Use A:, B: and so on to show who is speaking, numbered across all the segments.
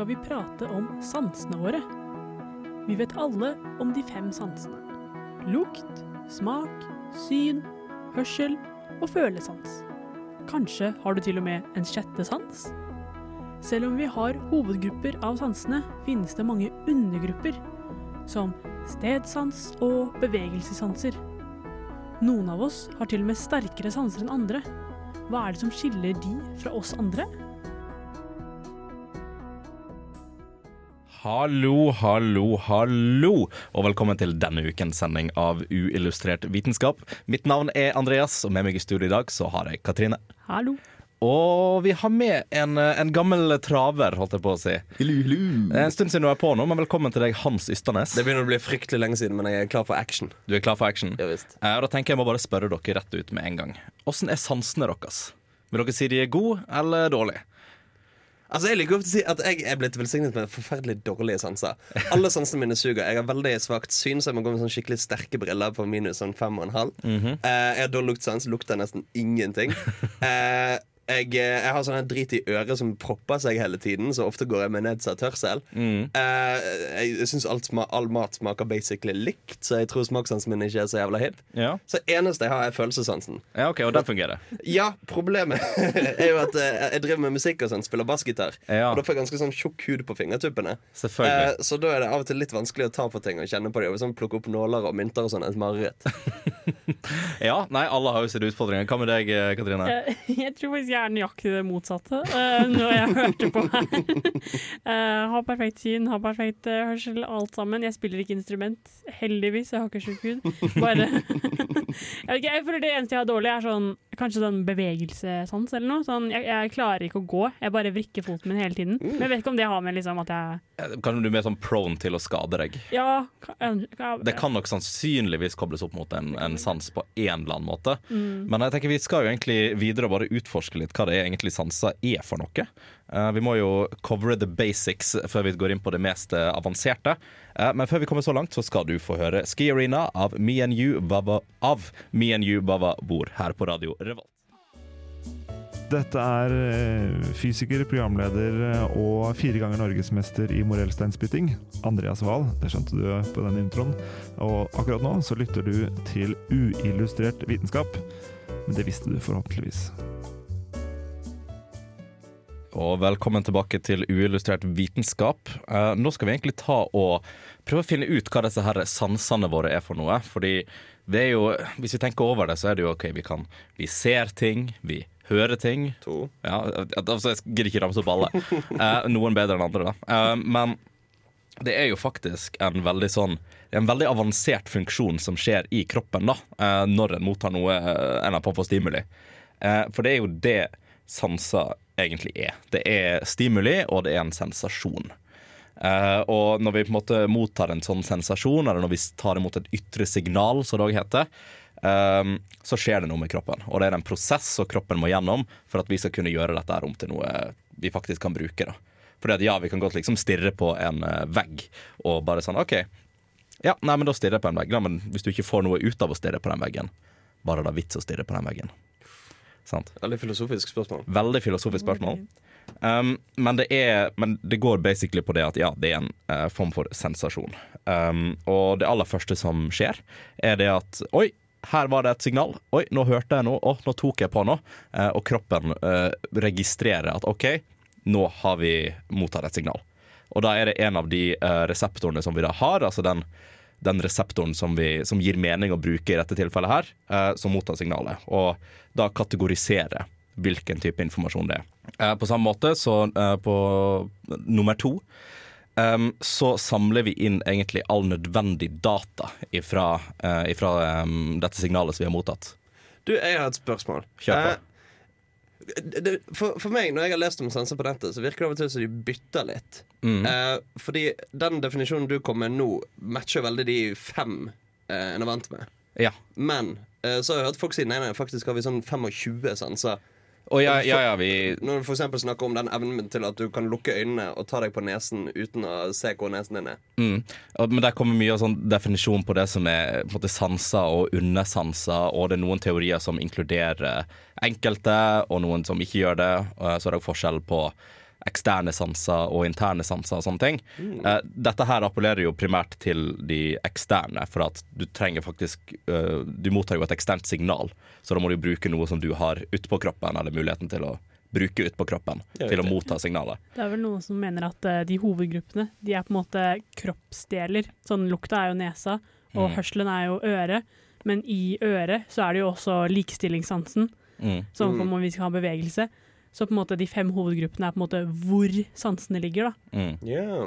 A: Skal vi prate om sansene våre. Vi vet alle om de fem sansene. Lukt, smak, syn, hørsel og følesans. Kanskje har du til og med en sjette sans? Selv om vi har hovedgrupper av sansene, finnes det mange undergrupper, som stedsans og bevegelsessanser. Noen av oss har til og med sterkere sanser enn andre. Hva er det som skiller de fra oss andre?
B: Hallo, hallo, hallo, og velkommen til denne ukens sending av Uillustrert vitenskap. Mitt navn er Andreas, og med meg i studio i dag så har jeg Katrine.
A: Hallo.
B: Og vi har med en, en gammel traver, holdt jeg på å si. Det er en stund siden du er på nå, men velkommen til deg, Hans Ysternes.
C: Det begynner å bli fryktelig lenge siden, men jeg er klar for action.
B: Du er klar for action?
C: Ja, visst.
B: Eh, og da tenker jeg må bare spørre dere rett ut med en gang. Åssen er sansene deres? Vil dere si de er gode eller dårlige?
C: Altså, Jeg liker å si at jeg er blitt velsignet med forferdelig dårlige sanser. Alle sansene mine suger. Jeg har veldig svakt syn, så jeg må gå med sånn skikkelig sterke briller på minus sånn fem og en halv.
B: Mm
C: -hmm. uh, jeg har dårlig luktsans, lukter nesten ingenting. Eh, jeg, jeg har sånn drit i øret som propper seg hele tiden, så ofte går jeg med nedsatt hørsel.
B: Mm.
C: Eh, jeg syns all mat smaker basically likt, så jeg tror smakssansen min ikke er så jævla hipp.
B: Ja.
C: Så eneste jeg har, er følelsessansen.
B: ja, OK, og den fungerer.
C: Ja, problemet er jo at eh, jeg driver med musikk og sånn, spiller bassgitar.
B: Ja.
C: Og da får jeg ganske sånn tjukk hud på fingertuppene.
B: Selvfølgelig.
C: Eh, så da er det av og til litt vanskelig å ta på ting og kjenne på dem. Sånn plukke opp nåler og mynter og sånn er et mareritt.
B: Ja, nei, alle har jo sine utfordringer. Hva med deg, eh, Katrine?
A: Jeg, jeg tror faktisk jeg er nøyaktig det motsatte uh, når jeg hørte på her. uh, har perfekt syn, har perfekt uh, hørsel, alt sammen. Jeg spiller ikke instrument, heldigvis. Jeg har ikke sjuk hud. Bare jeg, vet ikke, jeg føler det eneste jeg har dårlig, er sånn kanskje sånn bevegelsessans eller noe. Sånn, jeg, jeg klarer ikke å gå, jeg bare vrikker foten min hele tiden. Men jeg vet ikke om det har med liksom at jeg
B: Kanskje du er mer sånn prone til å skade deg?
A: Ja, kan, kan,
B: Det kan nok sannsynligvis kobles opp mot en, en sans på en eller annen måte.
A: Mm.
B: Men jeg tenker vi skal jo egentlig videre og bare utforske litt hva det er egentlig sanser er for noe. Eh, vi må jo covere the basics før vi går inn på det mest eh, avanserte. Eh, men før vi kommer så langt, så skal du få høre Ski Arena av Me and You Baba, av Me and You Baba Bor her på Radio Revolt.
D: Dette er fysiker, programleder og fire ganger norgesmester i morellsteinspytting, Andreas Wahl. Det skjønte du på den introen. Og akkurat nå så lytter du til uillustrert vitenskap. Men det visste du forhåpentligvis.
B: Og velkommen tilbake til uillustrert vitenskap. Eh, nå skal vi egentlig ta og prøve å finne ut hva disse her sansene våre er for noe. Fordi det er jo, hvis vi tenker over det, så er det jo OK, vi kan Vi ser ting, vi hører ting.
C: To.
B: Ja, altså, jeg gidder ikke ramse opp alle. Eh, noen bedre enn andre, da. Eh, men det er jo faktisk en veldig sånn En veldig avansert funksjon som skjer i kroppen da eh, når en mottar noe eh, en har på for stimuli. Eh, for det er jo det sanser egentlig er. Det er stimuli, og det er en sensasjon. Uh, og når vi på en måte mottar en sånn sensasjon, eller når vi tar imot et ytre signal, som det òg heter, eh, så skjer det noe med kroppen. Og det er en prosess som kroppen må gjennom for at vi skal kunne gjøre dette her om til noe vi faktisk kan bruke. da. Fordi at ja, vi kan godt liksom stirre på en eh, vegg og bare sånn OK, ja, nei, men da stirrer jeg på en vegg. Ja, men hvis du ikke får noe ut av å stirre på den veggen, bare da vits å stirre på den veggen. Sant?
C: Veldig filosofisk spørsmål.
B: Veldig filosofisk spørsmål. Um, men, det er, men det går basically på det at ja, det er en uh, form for sensasjon. Um, og det aller første som skjer, er det at oi, her var det et signal. Oi, nå hørte jeg noe. Å, nå tok jeg på noe. Uh, og kroppen uh, registrerer at OK, nå har vi mottatt et signal. Og da er det en av de reseptorene som vi da har, altså den, den reseptoren som, vi, som gir mening å bruke i dette tilfellet her, eh, som mottar signalet. Og da kategorisere hvilken type informasjon det er. Eh, på samme måte så eh, på nummer to um, så samler vi inn egentlig all nødvendig data ifra, eh, ifra um, dette signalet som vi har mottatt.
C: Du, jeg har et spørsmål.
B: Kjør på.
C: Det, for, for meg, når jeg har lest om sanser på nettet, så virker det av og til som de bytter litt.
B: Mm.
C: Eh, fordi den definisjonen du kom med nå, matcher veldig de fem eh, en er vant med.
B: Ja.
C: Men eh, så har jeg hørt folk si nei, nei, faktisk har vi sånn 25 sanser.
B: Og ja, ja, ja, vi
C: Når du for snakker om den evnen til at du kan lukke øynene og ta deg på nesen uten å se hvor nesen din er.
B: mm. Men der kommer mye av sånn definisjon på det som er på måte sanser og undersanser, og det er noen teorier som inkluderer enkelte, og noen som ikke gjør det. Så er det forskjell på eksterne sanser og interne sanser og sånne ting. Mm. dette her appellerer jo primært til de eksterne, for at du trenger faktisk eh, Du mottar jo et eksternt signal, så da må du bruke noe som du har utpå kroppen, eller muligheten til å bruke utpå kroppen til å motta signalet.
A: Det er vel noen som mener at eh, de hovedgruppene de er på en måte kroppsdeler. Sånn Lukta er jo nesa, og
B: Mm.
A: hørselen er jo øret. Men i øret så er det jo også likestillingssansen,
B: Mm.
A: sånn
C: Mm.
A: for om vi skal ha bevegelse. Så på en måte de fem hovedgruppene er på en måte hvor sansene ligger, da.
B: Mm.
C: Ja.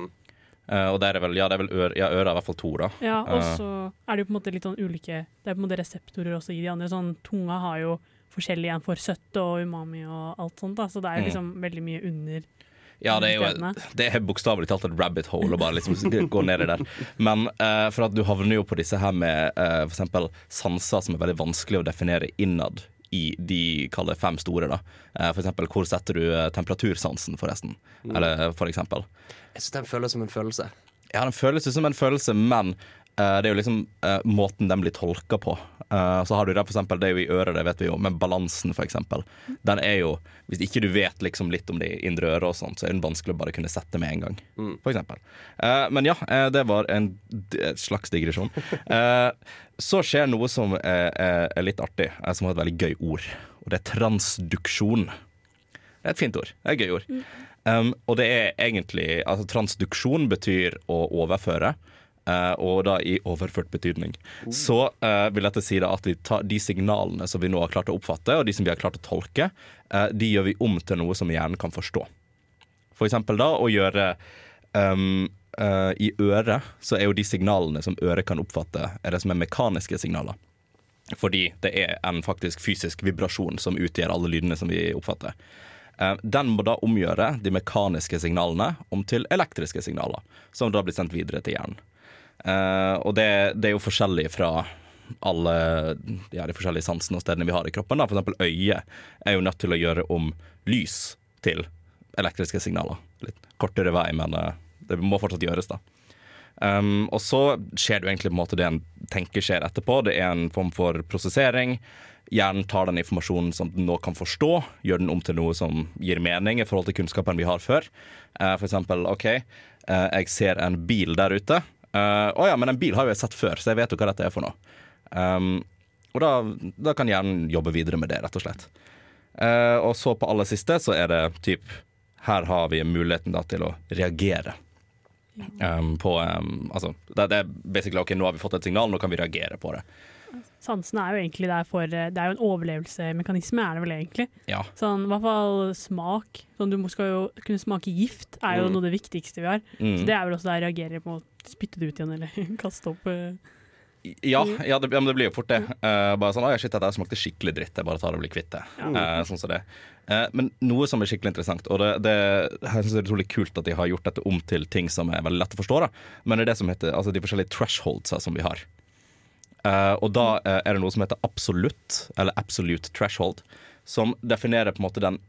B: Uh, og der er vel, ja, det er vel øre, ja, øret er i hvert fall to, da.
A: Ja, og
B: Eh.
A: så er det jo på en måte litt sånn ulike Det er på en måte reseptorer også i de andre. Sånn tunga har jo forskjellig en for søtte og umami og alt sånt, da. Så det er jo
B: Mm.
A: liksom veldig mye under.
B: Ja, det er jo det er bokstavelig talt et rabbit hole å bare liksom gå ned i der. Men uh, for at du havner jo på disse her med uh, for eksempel sanser som er veldig vanskelig å definere innad i de kaller fem store. da. Eh, for eksempel, hvor setter du eh, temperatursansen, forresten? Eller for eksempel.
C: Jeg syns den føles som en følelse.
B: Ja, den føles som en følelse, men uh, det er jo liksom uh, måten den blir tolka på. Uh, så har du det for eksempel, det er jo i øret, det vet vi jo, men balansen for eksempel. Den er jo, Hvis ikke du vet liksom litt om de indre ørene og sånt, så er den vanskelig å bare kunne sette med en gang.
C: Mm.
B: For eksempel. Eh, men ja, eh, det var en slags digresjon. Så skjer noe som er, er, er litt artig, som har et veldig gøy ord. Og det er transduksjon. Det er et fint ord. Det er et gøy ord. Um, og det er egentlig altså Transduksjon betyr å overføre. Uh, og da i overført betydning. Så uh, vil dette si da at vi tar de signalene som vi nå har klart å oppfatte, og de som vi har klart å tolke, uh, de gjør vi om til noe som hjernen kan forstå. For eksempel da å gjøre um, eh, I øret så er jo de signalene som øret kan oppfatte, er det som er mekaniske signaler. Fordi det er en faktisk fysisk vibrasjon som utgjør alle lydene som vi oppfatter. Eh, Den må da omgjøre de mekaniske signalene om til elektriske signaler, som da blir sendt videre til hjernen. Eh, og det, det er jo forskjellig fra alle ja, de forskjellige sansene og stedene vi har i kroppen. Da. For eksempel øyet er jo nødt til å gjøre om lys til elektriske signaler. Litt kortere vei, men det må fortsatt gjøres, da. Um, og så skjer det jo egentlig på en måte det en tenker skjer etterpå. Det er en form for prosessering. Hjernen tar den informasjonen som den nå kan forstå, gjør den om til noe som gir mening i forhold til kunnskapen vi har før. Uh, for eksempel, OK, uh, jeg ser en bil der ute. Å uh, oh ja, men en bil har jo jeg sett før, så jeg vet jo hva dette er for noe. Um, og da, da kan hjernen jobbe videre med det, rett og slett. Eh, og så på aller siste så er det typ Her har vi muligheten da til å reagere. Um, på um, Altså, det, det er basically OK, nå har vi fått et signal, nå kan vi reagere på det.
A: Sansene er jo egentlig der for eh, Det er jo en overlevelsesmekanisme, er det vel egentlig.
B: Ja.
A: Sånn, I hvert fall smak. Sånn, du skal jo kunne smake gift, er jo
C: Mm.
A: noe av det viktigste vi har. Så
B: Mm.
A: det er vel også der jeg reagerer på å spytte det ut igjen, eller kaste opp. eh.
B: Ja, ja, det, ja, men det blir jo fort det. Uh, bare sånn, «Å, shit, dette smakte skikkelig dritt. Jeg bare tar det og blir kvitt det. Eh, sånn som det. Uh, men noe som er skikkelig interessant, og det, det jeg synes det er utrolig kult at de har gjort dette om til ting som er veldig lett å forstå, da. men det er det som heter altså de forskjellige thresholdsa som vi har. Og da er det noe som heter absolutt, eller absolute threshold, som definerer på en måte den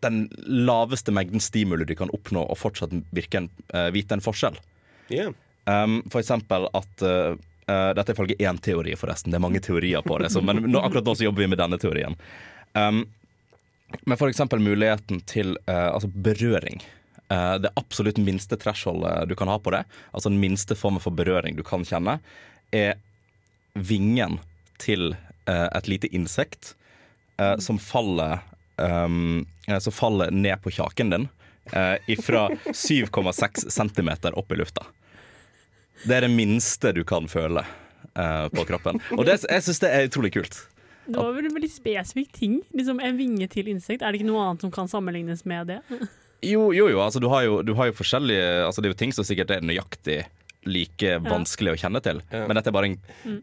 B: den laveste mengden stimuli du kan oppnå og fortsatt virke en, vite en forskjell.
C: Yeah.
B: Um, for eksempel at uh, uh, Dette er ifølge én teori, forresten. Det er mange teorier på det. Så, men nå, akkurat nå så jobber vi med denne teorien. Um, men eksempel muligheten til uh, altså berøring. Uh, det absolutt minste thresholdet du kan ha på det, altså den minste formen for berøring du kan kjenne, er vingen til et lite insekt som faller um, Som faller ned på kjaken din uh, fra 7,6 cm opp i lufta. Det er det minste du kan føle uh, på kroppen. Og det, jeg syns det er utrolig kult.
A: Det var vel en veldig spesifikk ting. Liksom En vinge til insekt. Er det ikke noe annet som kan sammenlignes med det?
B: Jo, jo, jo, altså du har jo, du har jo forskjellige altså Det er jo ting som sikkert er nøyaktig like vanskelig å kjenne til.
C: Ja.
B: Men dette er bare en,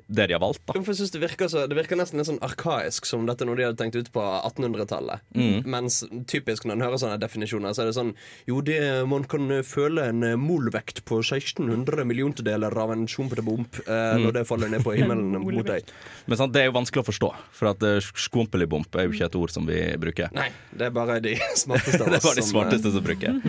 B: det de har valgt, da.
C: Jeg synes det, virker så, det virker nesten litt sånn arkaisk, som dette er noe de hadde tenkt ut på 1800-tallet.
B: Mm.
C: Mens typisk når en hører sånne definisjoner, så er det sånn Jo, det, man kan eh, føle en eh, molvekt på 1600 milliontedeler av en sjompetebomp eh,
B: Mm.
C: når det faller ned på himmelen mot deg.
B: Men sant, det er jo vanskelig å forstå, for at skumpelibomp er jo ikke et ord som vi bruker.
C: Nei, det er bare de smarteste av
B: Det er bare de
C: eh,
B: smarteste som bruker.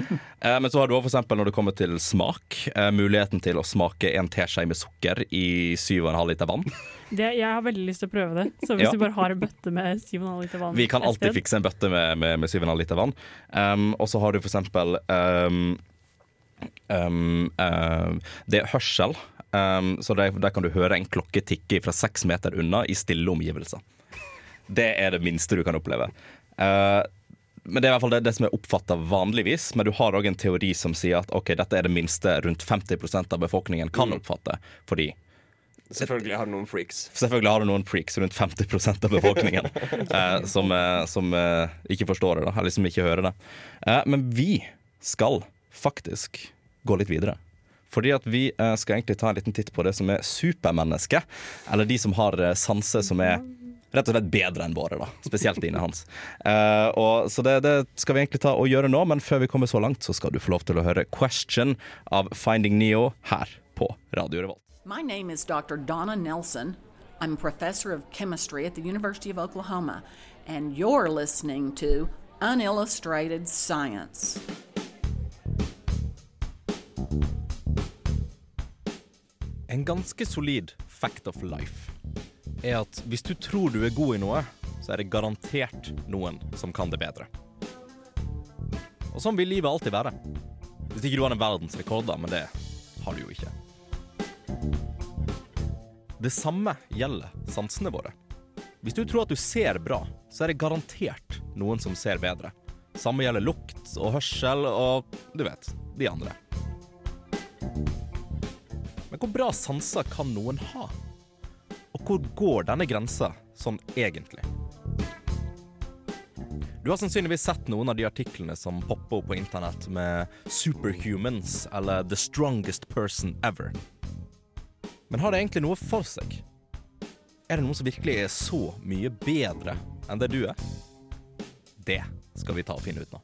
B: Eh, men så har du òg eksempel når det kommer til smak, eh, muligheten til å smake en teskje med sukker i 7,5 liter vann.
A: Det, jeg har veldig lyst til å prøve det. Så hvis
B: Ja.
A: du bare har en bøtte med 7,5 liter vann
B: Vi kan alltid fikse en bøtte med, med, med 7,5 liter vann. Um, og så har du for eksempel um, um, uh, Det er hørsel. Um, så der, der kan du høre en klokke tikke fra seks meter unna i stille omgivelser. Det er det minste du kan oppleve. Uh, men Det er i hvert fall det, det som er oppfatta vanligvis. Men du har òg en teori som sier at ok, dette er det minste rundt 50% av befolkningen kan oppfatte. Fordi
C: Selvfølgelig har du noen freaks.
B: Selvfølgelig har du noen freaks, rundt 50% av befolkningen, eh, som, eh, som eh, ikke forstår det, da, eller som ikke hører det. Eh, men vi skal faktisk gå litt videre. Fordi at vi eh, skal egentlig ta en liten titt på det som er supermenneske, eller de som har eh, sanser som er rett og slett bedre enn våre, da. Spesielt dine, Hans. Uh, og, så det, det skal vi egentlig ta og gjøre nå, men før vi kommer så langt, så skal du få lov til å høre 'Question' av Finding Neo her på Radio Revolt.
E: My name is Dr. Donna Nelson. I'm a professor of chemistry at the University of Oklahoma, and you're listening to Unillustrated Science.
B: En ganske solid fact of life er at hvis du tror du er god i noe, så er det garantert noen som kan det bedre. Og sånn vil livet alltid være. Hvis ikke du har en verdensrekord, da, men det har du jo ikke. Det samme gjelder sansene våre. Hvis du tror at du ser bra, så er det garantert noen som ser bedre. Samme gjelder lukt og hørsel og du vet, de andre. Men hvor bra sanser kan noen ha? Hvor går denne grensa sånn egentlig? Du har sannsynligvis sett noen av de artiklene som popper opp på internett med 'superhumans' eller 'the strongest person ever'. Men har det egentlig noe for seg? Er det noen som virkelig er så mye bedre enn det du er? Det skal vi ta og finne ut nå.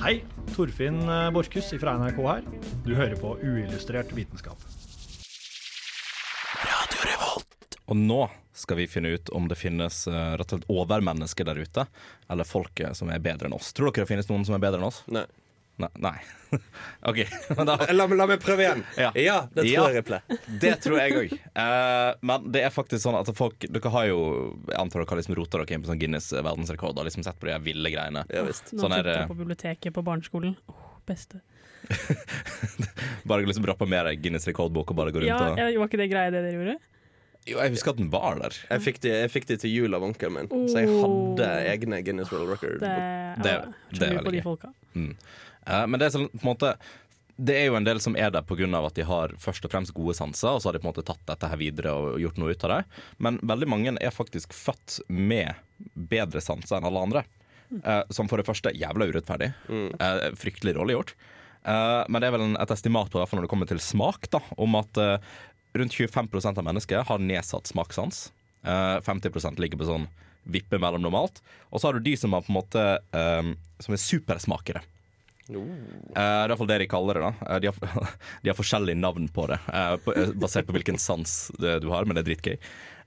F: Hei, Torfinn eh, Borchhus fra NRK her. Du hører på Uillustrert vitenskap.
B: Og nå skal vi finne ut om det finnes eh, rett og slett overmennesker der ute, eller folk som er bedre enn oss. Tror dere det finnes noen som er bedre enn oss?
C: Nei.
B: Nei. nei. OK. Da,
C: La, la meg prøve igjen.
B: Ja.
C: Ja, det tror
B: Ja.
C: jeg Riple.
B: det tror jeg òg. men det er faktisk sånn at folk Dere har jo Jeg antar dere har liksom rota dere inn på sånn Guinness verdensrekord og liksom sett på de her ville greiene.
C: Ja visst.
A: Nå
B: Sånn er
A: tok jeg på biblioteket på barneskolen. Oh, beste.
B: Bare liksom rappe mer Guinness rekordbok og bare gå rundt
A: Ja,
B: og
A: Var ikke det greia det dere gjorde?
B: Jo, jeg husker at den var der.
C: Jeg fikk, de, jeg fikk de til jul av onkelen min, så jeg hadde egne Guinness World Record.
A: Det,
B: Det-
A: det,
B: det er veldig
A: på
B: gøy.
A: folka.
B: Men det er sånn måte det er jo en del som er der pga. at de har først og fremst gode sanser, og så har de på en måte tatt dette her videre og gjort noe ut av det. Men veldig mange er faktisk født med bedre sanser enn alle andre. Eh, som for det første jævla urettferdig. Eh, fryktelig dårlig gjort. Eh, men det er vel en, et estimat på, hvert fall når det kommer til smak, da, om at rundt 25% av mennesker har nedsatt smakssans. Eh, 50% ligger på sånn vippe mellom normalt. Og så har du de som er på en måte eh, Som er supersmakere. Eh, det er i hvert fall det de kaller det. da Eh, de, har, de har forskjellige navn på det, uh, på, eh, basert på hvilken sans det du har, men det er dritgøy.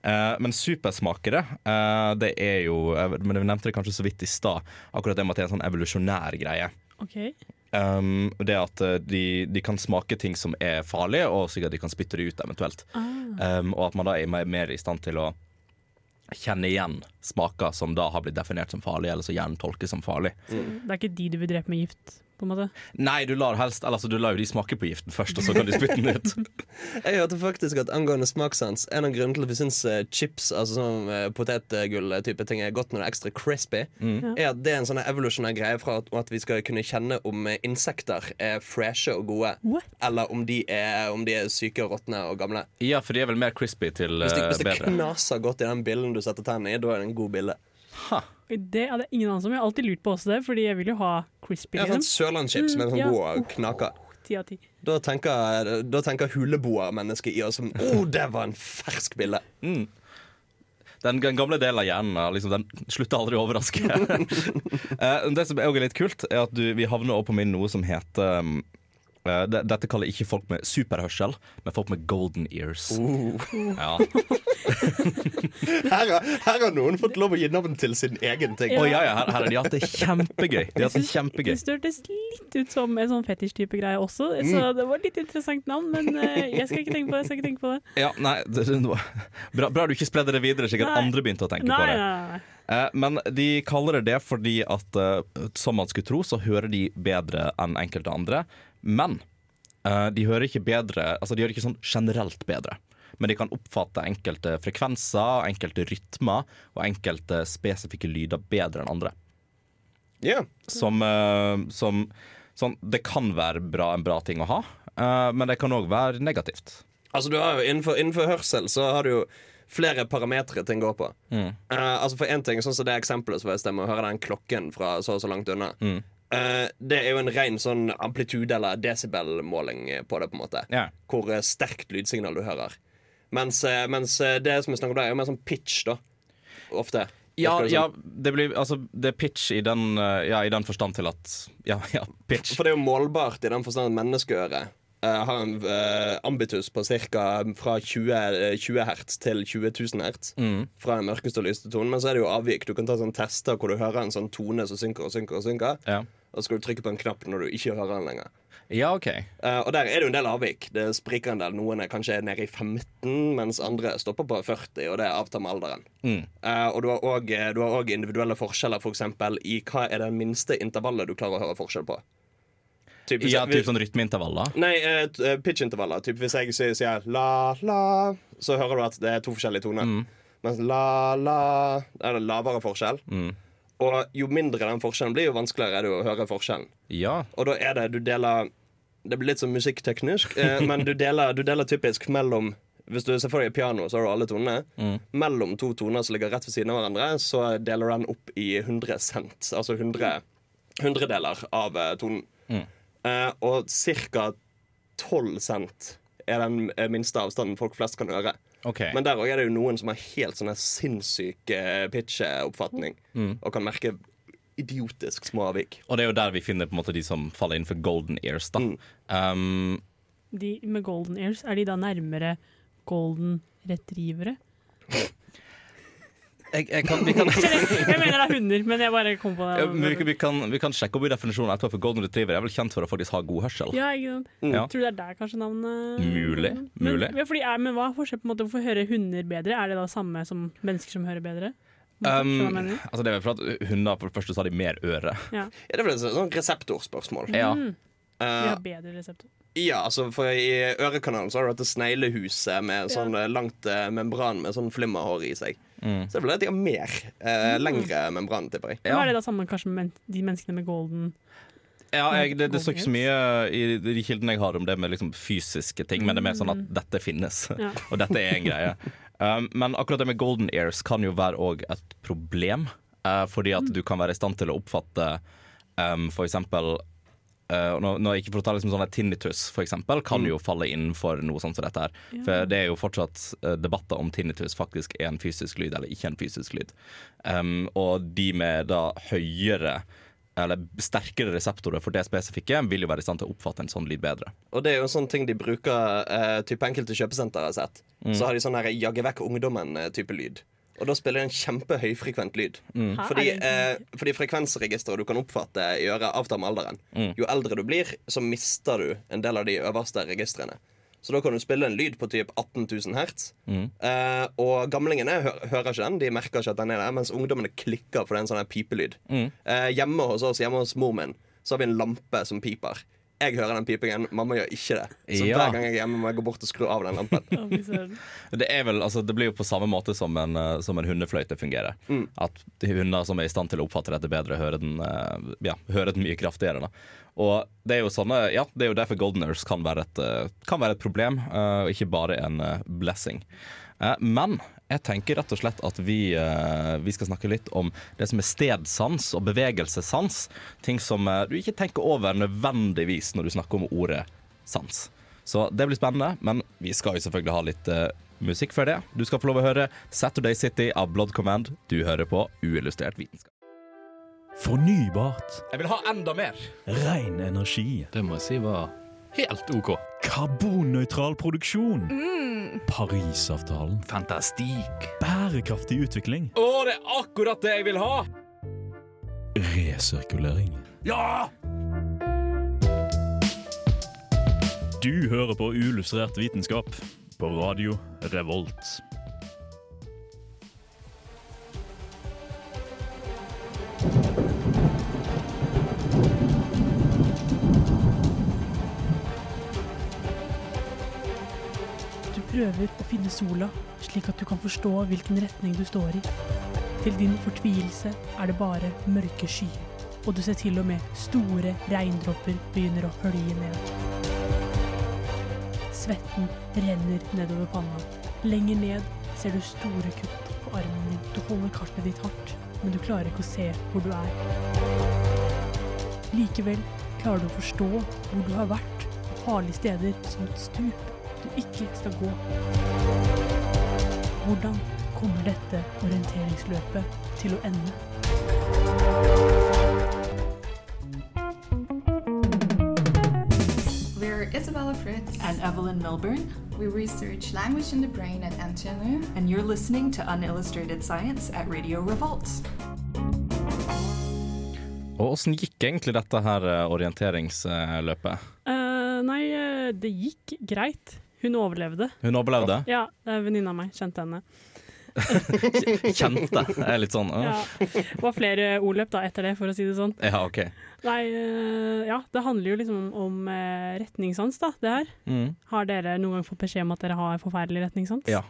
B: Uh, men supersmakere, eh, det er jo Men Vi nevnte det kanskje så vidt i stad, akkurat det med at det er en sånn evolusjonær greie.
A: Okay.
B: Um, det at de, de kan smake ting som er farlige, og sikkert de kan spytte det ut eventuelt. Um, og at man da er mer, mer i stand til å kjenne igjen smaker som da har blitt definert som farlige, eller som hjernen tolker som farlig.
A: Det er ikke de du vil drepe med gift, på en måte?
B: Nei, du lar helst Eller altså, du lar jo de smake på giften først, og så kan du spytte den ut.
C: Jeg hørte faktisk at angående smakssans En av grunnene til at vi syns eh, chips, altså sånn uh, potetgull-type ting, er godt når det er ekstra crispy, er at det er en sånn evolusjonær greie fra at, at vi skal kunne kjenne om eh, insekter er freshe og gode,
A: What?
C: eller om de, er, om de er syke og råtne og gamle.
B: Ja, for de er vel mer crispy til
C: Hvis det,
B: eh,
C: hvis det
B: bedre.
C: knaser godt i den billen du setter tennene i, da er det en god bille.
B: Ha.
A: Det hadde ingen anelse om. Jeg har alltid lurt på også det, fordi jeg vil jo ha crispy.
C: Ja, sånn
A: liksom.
C: Sørlandschips med
A: Mm,
C: sånn
A: ja.
C: god knaker.
A: Ti av ti.
C: Da tenker, da tenker huleboermennesket i oss som Å, det var en fersk bille.
B: Mm. Den gamle delen av hjernen er liksom, den slutter aldri å overraske. Eh, det som er også litt kult, er at du, vi havner opp på min noe som heter eh, Dette kaller ikke folk med superhørsel, men folk med golden ears. Ja.
C: Her, har- her har noen fått lov å gi navn til sin egen ting.
B: Å, ja, ja, her, her har de hatt det kjempegøy. De hatt det kjempegøy.
A: Det hørtes litt ut som en sånn fetisj-type greie også, så det var litt interessant navn, men uh, jeg skal ikke tenke på det. Jeg skal ikke tenke på det.
B: Ja, nei, det, det, var- bra, bra du ikke spredde det videre, slik at andre begynte å tenke
A: Nei,
B: på det.
A: nei, nei.
B: Eh, men de kaller det det fordi at som man skulle tro, så hører de bedre enn enkelte andre. Men uh, de hører ikke bedre Altså de hører ikke sånn generelt bedre. Men de kan oppfatte enkelte frekvenser, enkelte rytmer og enkelte spesifikke lyder bedre enn andre.
C: Yeah.
B: Som, uh, som sånn, Det kan være bra, en bra ting å ha, uh, men det kan òg være negativt.
C: Altså du har jo innenfor, innenfor hørsel så har du jo flere parametere ting går på.
B: Mm.
C: Uh, altså For en ting, sånn som det eksempelet som jeg stemmer, å høre den klokken fra så og så langt unna.
B: Mm.
C: Eh, det er jo en ren sånn amplitude- eller desibelmåling på det, på en måte.
B: Ja.
C: Hvor eh, sterkt lydsignal du hører. Mens, eh, mens det som vi snakker om der, er jo mer sånn pitch, da. Ofte.
B: Ja,
C: det, det
B: ja det, blir, altså, det er pitch i den, ja, i den forstand til at Ja, ja pitch.
C: For det er jo målbart i den forstand at menneskeøret uh, har en uh, ambitus på ca. fra 20, eh, 20 hertz til 20 000 hertz.
B: Mm.
C: Fra den mørkeste og lyste tonen. Men så er det jo avvik. Du kan ta sånn tester hvor du hører en sånn tone som synker og synker. Og synker
B: Ja.
C: Og så skal du trykke på en knapp når du ikke hører den lenger.
B: ja, OK.
C: uh, og der er det jo en del avvik. Det spriker en del. Noen er kanskje nede i 15, mens andre stopper på 40, og det avtar med alderen.
B: Mm.
C: Uh, og du har òg individuelle forskjeller, f.eks. eksempel i hva er det minste intervallet du klarer å høre forskjell på. Typ,
B: Ja, typ sånn rytmeintervaller.
C: Nei, uh, eh. Typ hvis jeg sier, la, la, så hører du at det er to forskjellige toner.
B: Mm.
C: Mens la, la er det lavere forskjell.
B: Mm.
C: Og jo mindre den forskjellen blir, jo vanskeligere er det å høre forskjellen.
B: Ja.
C: Og da er det du deler Det blir litt sånn musikkteknisk, eh, men du deler, du deler typisk mellom Hvis du deg et piano, så har du alle tonene.
B: Mm.
C: Mellom to toner som ligger rett ved siden av hverandre, så deler den opp i 100 cent. Altså 100 hundredeler av eh, tonen.
B: Mm.
C: Eh, og ca. 12 cent er den eh, minste avstanden folk flest kan høre.
B: OK.
C: Men der òg er det jo noen som har helt sånn sinnssyke sinnssyk eh, pitch-oppfatning,
B: Mm.
C: og kan merke idiotisk små avvik.
B: Og det er jo der vi finner på en måte de som faller innenfor golden ears. da
C: Mm.
B: um,
A: De med golden ears, er de da nærmere golden retrievere?
B: jeg, jeg kan, vi, kan,
A: Jeg mener det er hunder, men jeg bare kom på
B: ja, vi,
A: det.
B: vi, kan, vi kan sjekke opp i definisjonen etterpå, for golden retriever er vel kjent for å faktisk ha god hørsel.
A: Ja, ikke sant?
B: Ja.
A: Tror du det er der kanskje navnet
B: Mulig,
A: Men,
B: mulig.
A: ja, fordi, er, men hva er forskjellen på en måte? Hvorfor hører hunder bedre? Er det da samme som mennesker som hører bedre?
B: Um, altså det er for at Hunder for det første så har de mer øre.
A: Ja.
C: Ja, det er vel et sånn reseptorspørsmål.
B: Ja.
A: Mm. Vi
C: de
A: har bedre reseptor.
C: Ja, altså for I ørekanalen så har du dette sneglehuset med sånn ja. langt eh, membran med sånn flimmerhår i seg.
B: Mm.
C: Så det er vel at de har mer. Eh, lengre membran, tipper jeg.
A: Men
B: Ja.
A: Er det da samme kanskje med men de menneskene med golden
B: Ja, jeg, det, det står ikke så mye i de kildene jeg har om det med liksom fysiske ting, men det er mer sånn at dette finnes,
A: Ja.
B: og dette er en greie. Um, men akkurat det med golden ears kan jo være òg et problem, uh, fordi at du kan være i stand til å oppfatte um, for eksempel eh, når, jeg ikke får ta liksom sånn Tinnitus for eksempel, kan jo falle inn for noe sånt som dette her. For det er jo fortsatt uh, debatter om tinnitus faktisk er en fysisk lyd eller ikke en fysisk lyd. Um, og de med da høyere eller sterkere reseptorer for det spesifikke vil jo være i stand til å oppfatte en sånn lyd bedre.
C: Og det er jo en sånn ting de bruker uh, type enkelte kjøpesenter har sett. Så har de sånn her 'jagge vekk ungdommen'-type lyd. Og da spiller det en kjempehøyfrekvent lyd.
A: Mm.
C: Fordi,
A: det
C: eh, fordi frekvensregisteret du kan oppfatte i øret, avtar med alderen.
B: Mm.
C: Jo eldre du blir, så mister du en del av de øverste registrene. Så da kan du spille en lyd på typ 18 000 hertz.
B: Mm.
C: Eh, og gamlingene hø hører ikke den, de merker ikke at den er der, mens ungdommene klikker for det er en sånn pipelyd.
B: Mm.
C: Eh, hjemme hos oss, hjemme hos mor min, så har vi en lampe som piper. Jeg hører den pipingen, mamma gjør ikke det. Så
B: Ja.
C: hver gang jeg er hjemme, må jeg gå bort og skru av den lampen.
B: Det, er vel, altså, det blir jo på samme måte som en, eh, som en hundefløyte fungerer.
C: Mm.
B: At de hunder som er i stand til å oppfatte dette bedre, hører den, eh, ja, hører den mye kraftigere. Da. Og det er jo sånne, ja, det er jo derfor Goldeners kan være et, eh, kan være et problem, eh, og ikke bare en eh, blessing. Men jeg tenker rett og slett at vi, vi skal snakke litt om det som er stedsans og bevegelsessans. Ting som du ikke tenker over nødvendigvis når du snakker om ordet sans. Så det blir spennende, men vi skal jo selvfølgelig ha litt musikk før det. Du skal få lov å høre Saturday City av Blood Command. Du hører på Uillustrert vitenskap.
G: Fornybart.
B: Jeg vil ha enda mer!
G: Ren energi.
H: Det må jeg si var helt OK.
G: Karbonnøytral produksjon. Parisavtalen.
H: Fantastikk.
G: Bærekraftig utvikling.
B: Å, det er akkurat det jeg vil ha!
G: Resirkulering.
B: Ja!
G: Du hører på Uillustrert vitenskap på radio Revolt.
A: Prøver å finne sola, slik at du kan forstå hvilken retning du står i. Til din fortvilelse er det bare mørke skyer, og du ser til og med store regndråper begynner å hølje ned. Svetten renner nedover panna. Lenger ned ser du store kutt på armen din. Du holder kartet ditt hardt, men du klarer ikke å se hvor du er. Likevel klarer du å forstå hvor du har vært, farlige steder som et stup du ikke skal gå. Hvordan kommer dette orienteringsløpet til å ende?
I: We're Isabella Fritz.
J: And Evelyn Milburn.
I: We research language in the brain at NTNU.
J: And you're listening to Unillustrated Science at Radio Revolt.
B: Og åssen gikk egentlig dette her eh, orienteringsløpet?
A: Uh, nei, eh, det gikk greit. Hun overlevde.
B: Hun overlevde?
A: Ja, det er venninna mi. Kjente henne.
B: Kjente? Er litt sånn
A: Ja.
B: ja.
A: Det var flere ordløp da etter det, for å si det sånn.
B: ja, OK.
A: Nei, eh, ja, det handler jo liksom om eh, retningssans, da, det her.
B: Mm.
A: Har dere noen gang fått beskjed om at dere har forferdelig retningssans?
B: Ja.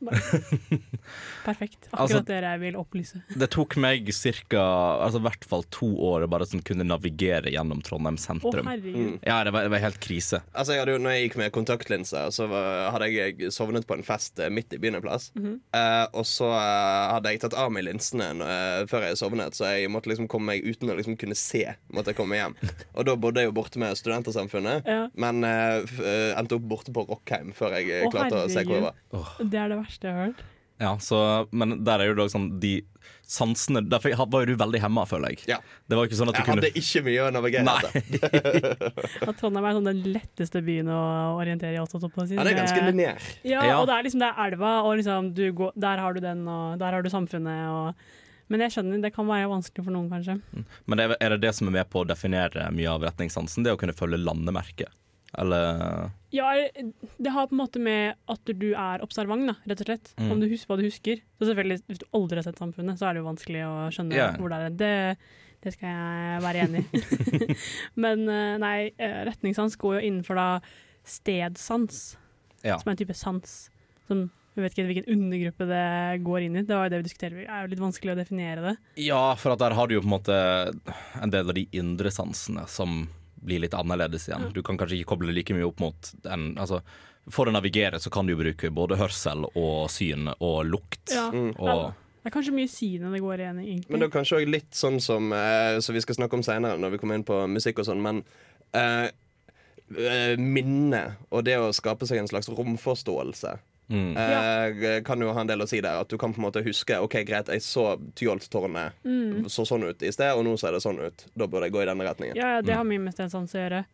A: Perfekt. Akkurat
B: Altså-
A: det jeg vil opplyse.
B: Det tok meg ca. Altså, i hvert fall to år å bare sånn kunne navigere gjennom Trondheim sentrum.
A: Å, herregud.
B: Ja, det var, det var helt krise.
C: Altså jeg hadde jo, når jeg gikk med kontaktlinser, så var, hadde jeg sovnet på en fest eh, midt i byen en plass.
A: Mhm.
C: Eh, og så eh, hadde jeg tatt av meg linsene når, eh, før jeg sovnet, så jeg måtte liksom komme meg uten å liksom kunne se. Måtte jeg komme hjem Og da bodde jeg jo borte med Studentersamfunnet,
A: Ja.
C: men eh, eh, endte opp borte på Rockheim før jeg
A: Å,
C: klarte å se hvor jeg var.
A: herregud. Det er det verste jeg har hørt.
B: Ja, så, men der er jo da sånn de sansene Der var jo du veldig hemma, føler jeg.
C: Ja.
B: Det var ikke sånn at du
C: Jeg
B: kunne
C: hadde ikke mye å navigere etter.
A: Trondheim er sånn den letteste byen å orientere i. Også, på ja,
C: det er ganske
A: Det-
C: lineær.
A: Ja,
B: Ja.
A: og det er liksom det er elva, og liksom du går, der har du den, og der har du samfunnet. Og, men jeg skjønner, det kan være vanskelig for noen, kanskje.
B: Men er er det det som er med på å definere mye av retningssansen? Det å kunne følge landemerket? Eller
A: Ja, det har på en måte med at du er observant, da, rett og slett.
B: Mm.
A: Om du husker hva du husker. Så selvfølgelig, Hvis du aldri har sett samfunnet, så er det jo vanskelig å skjønne
B: yeah.
A: hvor det er. Det, det skal jeg være enig i. Men eh, nei, eh, retningssans går jo innenfor da stedsans,
B: Ja.
A: som er en type sans. Som jeg vet ikke hvilken undergruppe det går inn i. Det var jo det vi diskuterte. Det er jo litt vanskelig å definere det.
B: Ja, for at der har du jo på en måte en del av de indre sansene som blir litt annerledes igjen. Du kan kanskje ikke koble like mye opp mot den altså, For å navigere så kan du jo bruke både hørsel og syn og lukt.
A: Ja.
B: Og,
A: Det er kanskje mye synet det går igjen i, egentlig.
C: Men det er kanskje også litt sånn som eh, Så vi skal snakke om senere når vi kommer inn på musikk og sånn, men eh, eh, minne og det å skape seg en slags romforståelse
B: mm.
C: eh, kan jo ha en del å si der. At du kan på en måte huske OK, greit, jeg så Tyholttårnet
A: Mm.
C: så sånn ut i sted, og nå ser det sånn ut. Da burde jeg gå i denne retningen.
A: Ja, ja, det har mye med stedsans å gjøre.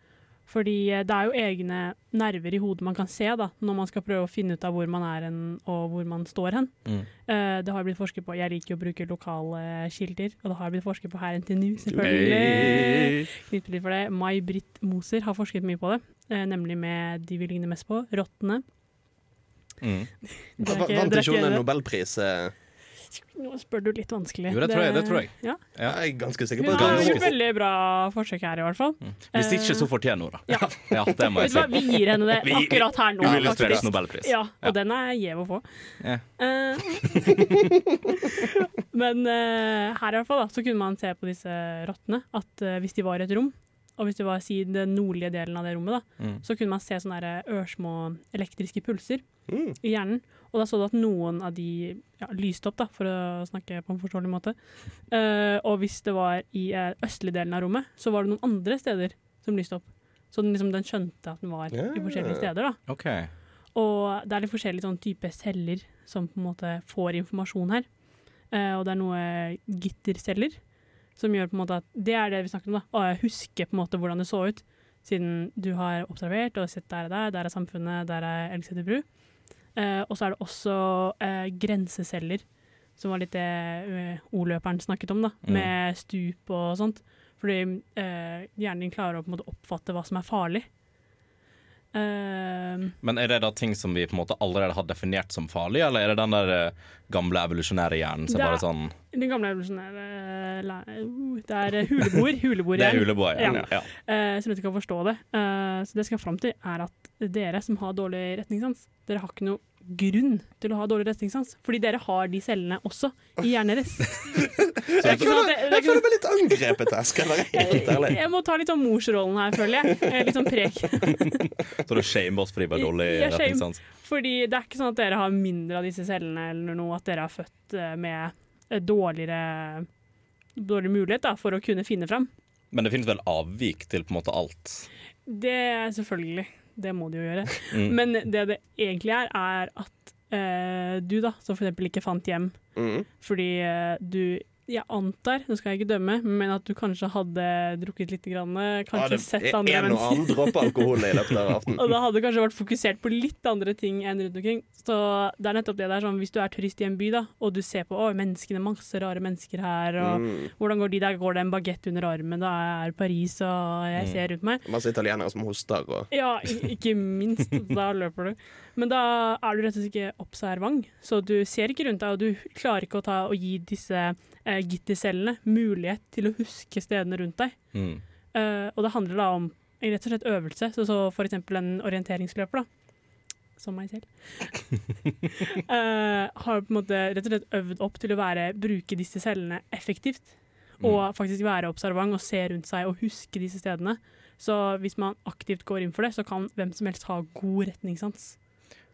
A: Fordi eh, det er jo egne nerver i hodet man kan se da, når man skal prøve å finne ut av hvor man er hen, og hvor man står hen.
B: Mm.
A: Uh, det har blitt forsket på. Jeg liker jo å bruke lokale kilder, og det har blitt forsket på her NTNU, selvfølgelig.
B: Hey.
A: Knytter litt for det. May-Britt Moser har forsket mye på det, uh, nemlig med de vi ligner mest på, rottene.
B: Mm.
C: Vant ikke hun en nobelpris? eh?
A: Nå spør du litt vanskelig.
B: Jo, det tror jeg. Det tror jeg.
A: Ja.
B: Ja.
C: Jeg er ganske sikker på
A: Hun
C: at
A: har gjort veldig bra forsøk her, i hvert fall.
B: Hvis ikke, så fortjener hun det.
A: Ja.
B: Ja, det må jeg si.
A: vi gir henne det akkurat her nå.
B: Uillustrert nobelpris.
A: Ja, og
B: Ja.
A: den er gjev å få.
B: Ja.
A: Eh, men uh, her i hvert fall da, så kunne man se på disse rottene at uh, hvis de var i et rom, og hvis det var i den nordlige delen av det rommet, da,
B: Mm.
A: så kunne man se sånne der ørsmå elektriske pulser
C: Mm.
A: i hjernen. Og da så du at noen av de ja, lyste opp, da, for å snakke på en forståelig måte. Uh, og hvis det var i uh, østlige delen av rommet, så var det noen andre steder som lyste opp. Så den, liksom, den skjønte at den var
B: yeah.
A: i forskjellige steder. da.
B: Okay.
A: Og det er litt forskjellige sånn type celler som på en måte får informasjon her. Uh, og det er noe gitterceller som gjør på en måte at Det er det vi snakker om, da. Å huske på en måte hvordan det så ut. Siden du har observert og sett der og der. Der er samfunnet, der er Elgseter bru. Eh, og så er det også eh, grenseceller, som var litt det eh, ordløperen snakket om, da.
B: Mm.
A: Med stup og sånt. Fordi eh, hjernen din klarer å på en måte oppfatte hva som er farlig. Eh,
B: Men er det da ting som vi på en måte allerede har definert som farlig, eller er det den der eh, gamle evolusjonære hjernen som
A: er-
B: bare sånn
A: Den gamle evolusjonære uh, Det er huleboer. huleboer
B: Det er huleboer, ja, ja.
A: Eh, som ikke kan forstå det. Uh, så det jeg skal fram til, er at dere som har dårlig retningssans, dere har ikke noe grunn til å ha dårlig retningssans. Fordi dere har de cellene også i hjernen deres. Er sånn er
C: Jeg føler meg litt angrepet her, skal jeg være helt ærlig.
A: Jeg må ta litt sånn morsrollen her, føler jeg. Litt sånn prek.
B: Så du shamer oss fordi vi har dårlig retningssans?
A: Fordi det er ikke sånn at dere har mindre av disse cellene eller noe, at dere er født eh, med dårligere dårlig mulighet da, for å kunne finne fram.
B: Men det finnes vel avvik til på en måte alt?
A: Det er selvfølgelig. Det må de jo gjøre.
B: Mm.
A: Men det det egentlig er, er at eh, du, da, som eksempel ikke fant hjem
C: Mm.
A: fordi eh, du Jeg antar, nå skal jeg ikke dømme, men at du kanskje hadde drukket litt, grann, kanskje
C: Ja,
A: sett andre
C: en og annen dråpe alkohol i løpet av aftenen.
A: Og da hadde du kanskje vært fokusert på litt andre ting enn rundt omkring. Så det er nettopp det der sånn, Hvis du er turist i en by, da, og du ser på å, menneskene, masse rare mennesker her, og
C: Mm.
A: hvordan går de der? Går det en bagett under armen? Da er Paris, og jeg
C: Mm.
A: ser rundt meg.
C: Masse italienere som hoster og
A: Ja, ikke minst. Da løper du. Men da er du rett og slett ikke observant, så du ser ikke rundt deg, og du klarer ikke å ta og gi disse eh, gittercellene mulighet til å huske stedene rundt deg.
B: Mm.
A: Uh, og det handler da om en rett og slett øvelse, så, så for eksempel en orienteringsløper, da. Som meg selv. uh, har på en måte rett og slett øvd opp til å være, bruke disse cellene effektivt. Og faktisk være observant og se rundt seg og huske disse stedene. Så hvis man aktivt går inn for det, så kan hvem som helst ha god retningssans.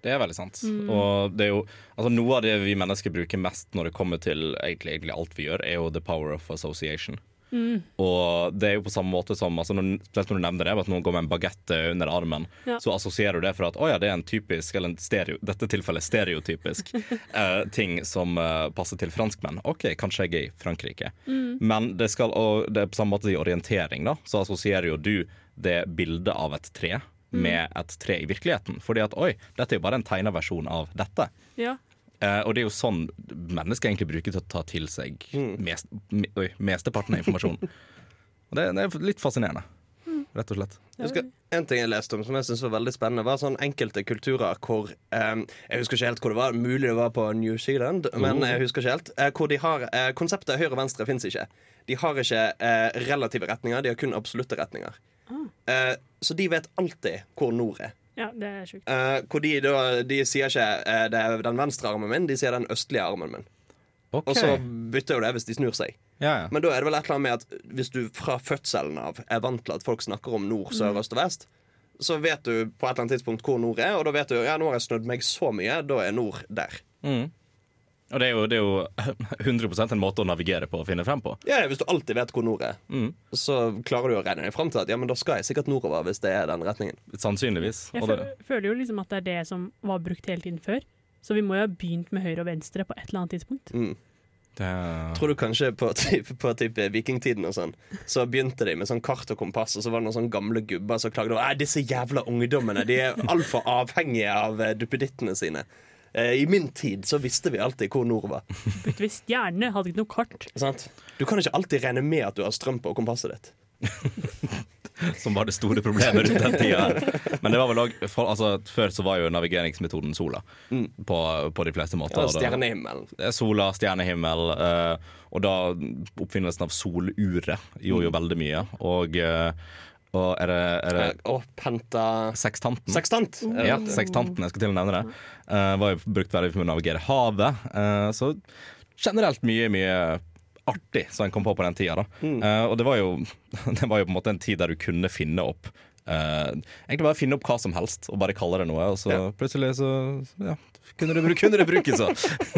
B: Det er veldig sant.
A: Mm.
B: Og det er jo, altså Noe av det vi mennesker bruker mest når det kommer til egentlig, egentlig alt vi gjør, er jo the power of association.
A: Mm.
B: Og det er jo på samme måte som altså når, Spesielt når du nevner det, at noen går med en bagett under armen,
A: Ja.
B: så assosierer du det for at å ja, det er en typisk, eller en stereo, dette tilfellet stereotypisk eh, ting som eh, passer til franskmenn. OK, kanskje jeg er i Frankrike.
A: Mm.
B: Men det, skal, og det er på samme måte i orientering, da, så assosierer jo du det bildet av et tre. Med et tre i virkeligheten. Fordi at oi, dette er jo bare en tegna versjon av dette.
A: Ja.
B: Eh, og det er jo sånn mennesker egentlig bruker til å ta til seg mest, me, oi, mesteparten av informasjonen. Og det, det er litt fascinerende, rett og slett.
C: Jeg husker, en ting jeg leste om som jeg synes var veldig spennende, var sånn enkelte kulturer hvor eh, Jeg husker ikke helt hvor det var, mulig det var på New Zealand, men
B: Oh.
C: jeg husker ikke helt. Eh, hvor de har eh, Konseptet høyre og venstre fins ikke. De har ikke eh, relative retninger, de har kun absolutte retninger. Eh, så de vet alltid hvor nord er.
A: Ja, det er sjukt.
C: Eh, hvor de, da, de sier ikke eh, det er den venstre armen min, de sier den østlige armen min.
B: Okay.
C: Og så bytter jo det hvis de snur seg.
B: Ja, ja.
C: Men da er det vel et eller annet med at hvis du fra fødselen av er vant til at folk snakker om nord, sør,
A: Mm.
C: øst og vest, så vet du på et eller annet tidspunkt hvor nord er, og da vet du ja, nå har jeg snødd meg så mye, da er nord der.
B: Mm. Og det er, jo, det er jo 100% en måte å navigere på og finne frem på.
C: Ja, Hvis du alltid vet hvor nord er,
B: Mm.
C: så klarer du å regne deg frem til at ja, men da skal jeg sikkert nordover hvis det er den retningen.
B: Sannsynligvis.
A: Jeg føler jo liksom at det er det som var brukt hele tiden før. Så vi må jo ha begynt med høyre og venstre på et eller annet tidspunkt.
C: Mm.
B: det,
C: Tror du kanskje på type, på type vikingtiden og sånn, så begynte de med sånn kart og kompass, og så var det noen sånne gamle gubber som klagde over disse jævla ungdommene. De er altfor avhengige av eh, duppedittene sine. Eh, I min tid så visste vi alltid hvor nord var.
A: Brukte vi stjerne, hadde ikke noe kart.
C: Sant? Du kan ikke alltid regne med at du har strøm på kompasset ditt.
B: som var det store problemet rundt den tida. Men det var vel også, for, altså, før så var jo navigeringsmetoden sola. På, på de fleste måter.
C: Ja,
B: stjernehimmel.
C: stjernehimmelen.
B: Er sola, stjernehimmel, Uh, og da oppfinnelsen av soluret gjorde jo veldig mye. Og, eh, og er det, er det
C: Opphenta penta...
B: Sekstanten.
C: Sekstant. er det
B: Ja, sekstanten, jeg skal til å nevne det. Eh, var jo brukt veldig for å navigere havet. Eh, så generelt mye, mye artig som en kom på på den tida. Da. Eh, og det var, jo, det var jo på en måte en tid der du kunne finne opp eh, Egentlig bare finne opp hva som helst og bare kalle det noe, og så plutselig så ja, kunne det, kunne det brukes. Så.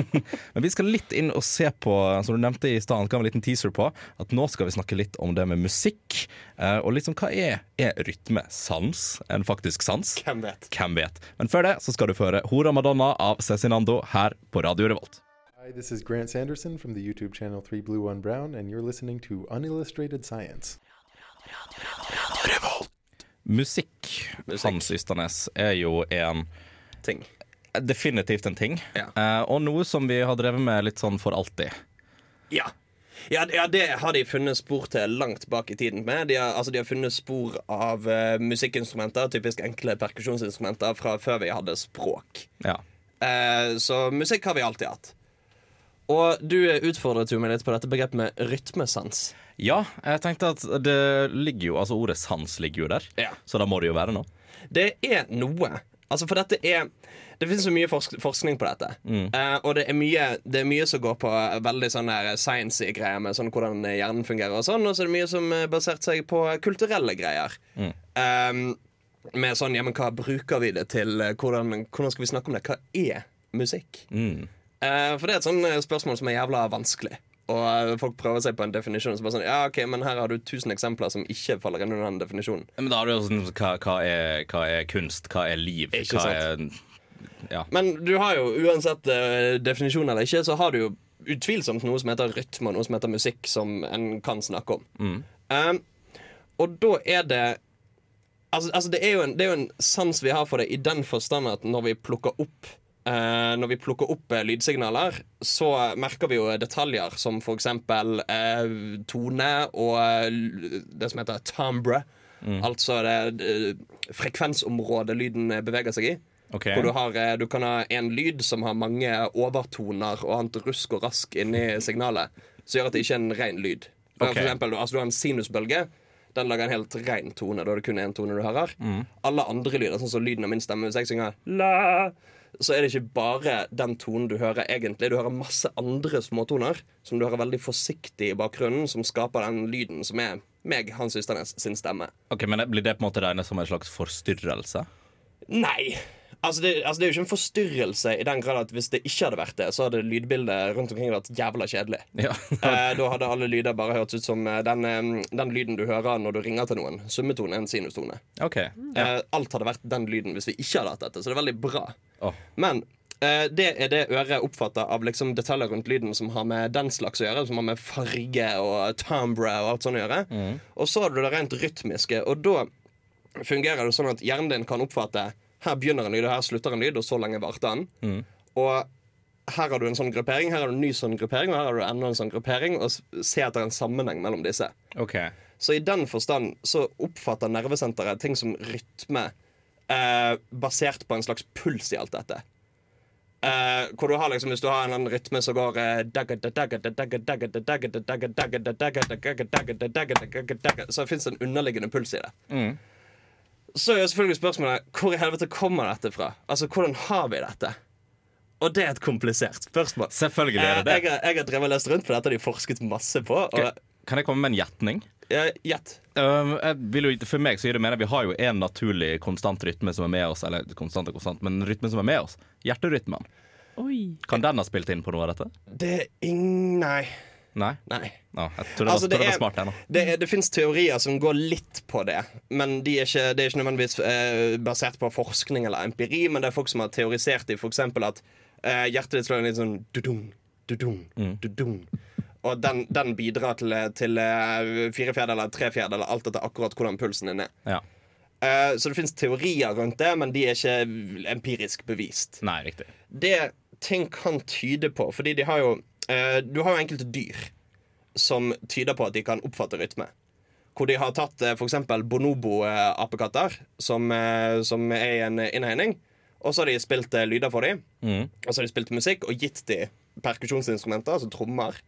B: Men vi skal litt inn og se på, som du nevnte i stad, ga en liten teaser på, at nå skal vi snakke litt om det med musikk. eh, og liksom hva er, er rytme? Sans? En faktisk sans?
C: Hvem vet?
B: Hvem vet? Men før det så skal du føre Hora Madonna av Cezinando her på Radio Revolt.
K: Hi, this is Grant Sanderson from the YouTube channel 3 Blue 1 Brown, and you're listening to Unillustrated Science.
B: Musikk, Hans Ysternes, er jo en
C: Ting.
B: Definitivt en ting. Eh, og noe som vi har drevet med litt sånn for alltid.
C: Ja. Ja, ja, det har de funnet spor til langt bak i tiden. med De har, altså, de har funnet spor av uh, musikkinstrumenter, typisk enkle perkusjonsinstrumenter, fra før vi hadde språk.
B: Ja.
C: Uh, så musikk har vi alltid hatt. Og du utfordret jo meg litt på dette begrepet med rytmesans.
B: Ja, jeg tenkte at det ligger jo Altså ordet sans ligger jo der, ja. så da må det jo være noe.
C: Det er noe. Altså, for dette er Det finnes så mye forsk forskning på dette.
B: Mm.
C: Uh, og det er, mye, det er mye som går på veldig sånn der science greier med sånn hvordan hjernen fungerer, og sånn Og så er det mye som er basert seg på kulturelle greier.
B: Mm.
C: Eh, med sånn Ja, men hva bruker vi det til? Hvordan, hvordan skal vi snakke om det? Hva er musikk?
B: Mm.
C: Uh, for det er et sånn eh, spørsmål som er jævla vanskelig. Og eh, folk prøver seg på en definisjon. Så bare sånn, ja ok, Men her har du tusen eksempler som ikke faller inn under den definisjonen.
B: Men da har du jo sånn hva, hva, er, hva er kunst? Hva er liv?
C: Ikke
B: hva
C: sant?
B: er ja.
C: Men du har jo uansett uh, definisjon eller ikke, så har du jo utvilsomt noe som heter rytme, og noe som heter musikk, som en kan snakke om.
B: Mm.
C: Um, og da er det Altså, altså det, er en, det er jo en sans vi har for det i den forstand at når vi plukker opp eh, Når vi plukker opp uh, lydsignaler, så merker vi jo detaljer som for eksempel eh, tone og det som heter timbre.
B: Mm.
C: Altså det frekvensområdet lyden beveger seg i.
B: Okay.
C: Hvor du, har, du kan ha en lyd som har mange overtoner og annet rusk og rask inni signalet, som gjør at det ikke er en ren lyd. For,
B: Ok.
C: for eksempel, altså, du har en sinusbølge. Den lager en helt ren tone. Da er det kun én tone du hører.
B: Mm.
C: Alle andre lyder, sånn som lyden av min stemme Hvis jeg synger la, så er det ikke bare den tonen du hører egentlig. Du hører masse andre småtoner som du hører veldig forsiktig i bakgrunnen, som skaper den lyden som er meg, Hans Ysternes, sin stemme.
B: Ok, Men blir det på en måte regnet som en slags forstyrrelse?
C: Nei. Altså det, altså det er jo ikke en forstyrrelse i den grad at hvis det ikke hadde vært det, så hadde lydbildet rundt omkring vært jævla kjedelig.
B: Ja.
C: eh, da hadde alle lyder bare hørtes ut som eh, den, eh, den lyden du hører når du ringer til noen. Summetone er en sinustone.
B: Ok.
C: Eh, alt hadde vært den lyden hvis vi ikke hadde hatt dette, så det er veldig bra.
B: Oh.
C: Men eh, det er det øret oppfatter av liksom detaljer rundt lyden som har med den slags å gjøre. Som har med farge og timbre og alt sånt å gjøre. Og så har du det rent rytmiske, og da fungerer det sånn at hjernen din kan oppfatte her begynner en lyd, og her slutter en lyd, og så lenge varte den.
B: Mm.
C: Og her har du en sånn gruppering, her har du en ny sånn gruppering, og her har du enda en sånn gruppering. Og se etter en sammenheng mellom disse.
B: Okay.
C: Så i den forstand så oppfatter nervesenteret ting som rytme eh, basert på en slags puls i alt dette. Eh, hvor du har liksom, Hvis du har en rytme som går Så fins det en underliggende puls i det. Så er jo selvfølgelig spørsmålet hvor i helvete kommer dette fra? Altså, Hvordan har vi dette? Og det er et komplisert spørsmål.
B: Selvfølgelig er det det.
C: Eh, Jeg, har- jeg har drevet og lest rundt på dette, og de forsket masse på. Og,
B: Kan jeg komme med en gjetning?
C: Gjett.
B: Um, jeg vil jo, for meg så gir det mening Vi har jo en naturlig konstant rytme som er med oss. Eller konstant og konstant, men rytme som er med oss. Hjerterytmen.
A: Oi.
B: Kan den ha spilt inn på noe av dette?
C: Det er ing... Nei.
B: Nei?
C: Nei.
B: No, jeg tror det,
C: Altså, det
B: var smart, nå.
C: Det, det fins teorier som går litt på det, men de er ikke, det er ikke nødvendigvis eh, basert på forskning eller empiri. Men det er folk som har teorisert i f.eks. at eh, hjertet ditt slår litt sånn dudung, dudung, dudung. Og den, den bidrar til, til eh, fire fjerdedeler, tre fjerdedeler, alt etter akkurat hvordan pulsen din er.
B: Ja.
C: Eh, så det fins teorier rundt det, men de er ikke empirisk bevist.
B: Nei, riktig.
C: Det ting kan tyde på, fordi de har jo eh, Du har jo enkelte dyr som tyder på at de kan oppfatte rytme. Hvor de har tatt eh, f.eks. bonobo-apekatter, som, eh, som er i en innhegning. Og så har de spilt eh, lyder for dem.
B: Mm.
C: Og så har de spilt musikk og gitt dem perkusjonsinstrumenter, altså trommer.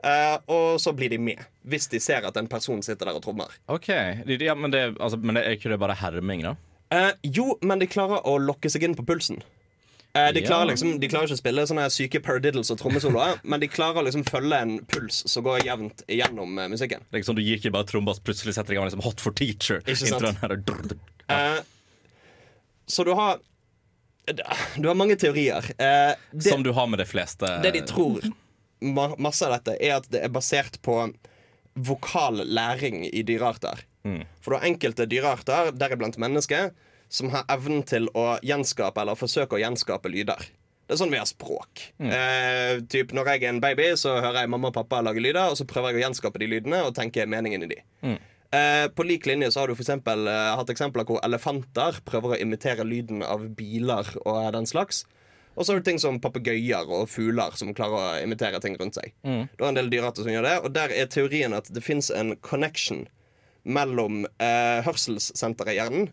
C: Uh, og så blir de med, hvis de ser at en person sitter der og trommer.
B: OK. Ja, men, det, altså, men det er ikke det bare herming, da?
C: Uh, jo, men de klarer å lokke seg inn på pulsen. Eh, de, klarer liksom, de klarer ikke å spille sånne syke paradiddles og trommesoloer, men de klarer å liksom følge en puls som går jevnt gjennom eh, musikken.
B: Det er ikke sånn Du gir ikke bare tromba, så plutselig setter i gang liksom Hot for teacher.
C: Ikke sant?
B: Her, drr, drr.
C: Eh, så du har Du har mange teorier. Eh, det,
B: Som du har med de fleste.
C: det de tror, ma masse av dette, er at det er basert på vokal læring i dyrearter.
B: Mm.
C: For du har enkelte dyrearter, deriblant mennesker, som har evnen til å gjenskape eller forsøke å gjenskape lyder. Det er sånn vi har språk. Eh, typ Når jeg er en baby, så hører jeg mamma og pappa lage lyder, og så prøver jeg å gjenskape de lydene og tenke meningen i de. Eh, på lik linje så har du for eksempel, eh, hatt eksempler hvor elefanter prøver å imitere lyden av biler og den slags. Og så har du ting som papegøyer og fugler som klarer å imitere ting rundt seg.
B: Mm.
C: Du har en del dyrearter som gjør det, og der er teorien at det fins en connection mellom eh, hørselssenteret i hjernen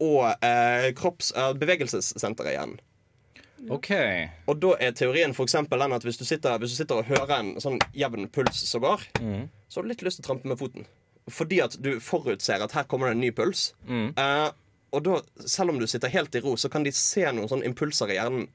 C: og eh, kropps- eh, bevegelsessenteret i hjernen.
B: OK.
C: Og da er teorien for den at hvis du sitter, hvis du sitter og hører en sånn jevn puls som går,
B: Mm.
C: så har du litt lyst til å trampe med foten. Fordi at du forutser at her kommer det en ny puls.
B: Mm.
C: Eh, og da, selv om du sitter helt i ro, så kan de se noen sånne impulser i hjernen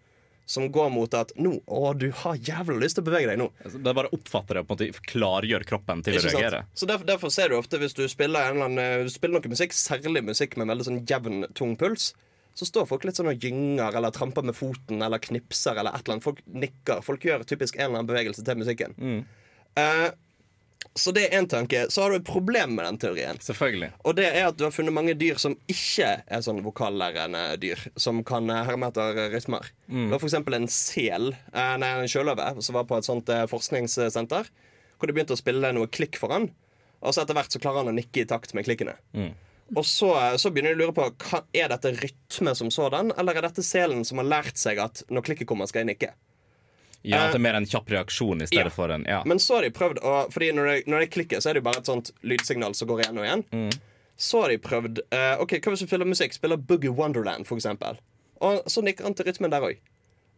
C: som går mot at nå, å, du har jævlig lyst til å bevege deg nå.
B: Altså, Det er bare å oppfatte det og på en måte klargjør kroppen til å reagere.
C: Så derfor, derfor ser du ofte hvis du spiller, en annen, du spiller noe musikk, særlig musikk med veldig sånn jevn, tung puls, så står folk litt sånn og gynger eller tramper med foten eller knipser eller et eller annet. Folk nikker. Folk gjør typisk en eller annen bevegelse til musikken. Eh, så det er én tanke. Så har du et problem med den teorien.
B: Selvfølgelig.
C: Og det er at du har funnet mange dyr som ikke er sånn vokallærende dyr. Som kan eh, herme etter rytmer.
B: Mm.
C: Du har f.eks. en sel, eh, nei, en sjøløve, som var på et sånt eh, forskningssenter. Hvor de begynte å spille noe klikk for han. Og så etter hvert så klarer han å nikke i takt med klikkene.
B: Mm.
C: Og så, eh, så begynner de å lure på hva, Er dette rytme som sådan, eller er dette selen som har lært seg at når klikket kommer, skal jeg nikke?
B: Ja,
C: Eh,
B: At det er mer en kjapp reaksjon i stedet
C: ja.
B: for en Ja.
C: Men så har de prøvd å Fordi når det klikker, så er det jo bare et sånt lydsignal som går igjen og igjen.
B: Mm.
C: Så har de prøvd uh, Ok, Hva hvis du spiller musikk? Spiller Boogie Wonderland, for eksempel. Og så nikker han til rytmen der òg.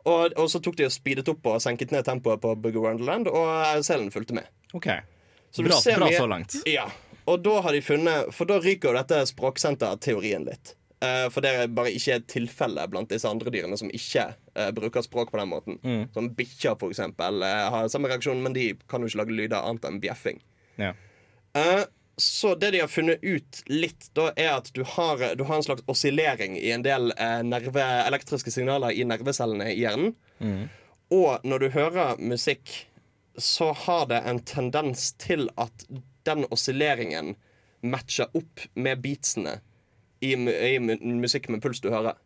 C: Og, og så tok de og speedet opp og senket ned tempoet på Boogie Wonderland, og eh, selen fulgte med.
B: OK.
C: Så
B: bra bra
C: mye-
B: så langt.
C: Ja. Og da har de funnet For da ryker jo dette språksenterteorien litt. Eh, for det er bare ikke et tilfelle blant disse andre dyrene som ikke uh, bruker språk på den måten.
B: Mm.
C: Som bikkjer, for eksempel, eh, har samme reaksjon, men de kan jo ikke lage lyder annet enn bjeffing.
B: Ja.
C: Uh, så det de har funnet ut litt, da er at du har, du har en slags oscillering i en del nerve, elektriske signaler i nervecellene i hjernen.
B: Mm.
C: Og når du hører musikk, så har det en tendens til at den oscilleringen matcher opp med beatsene i, i musikk med puls du hører.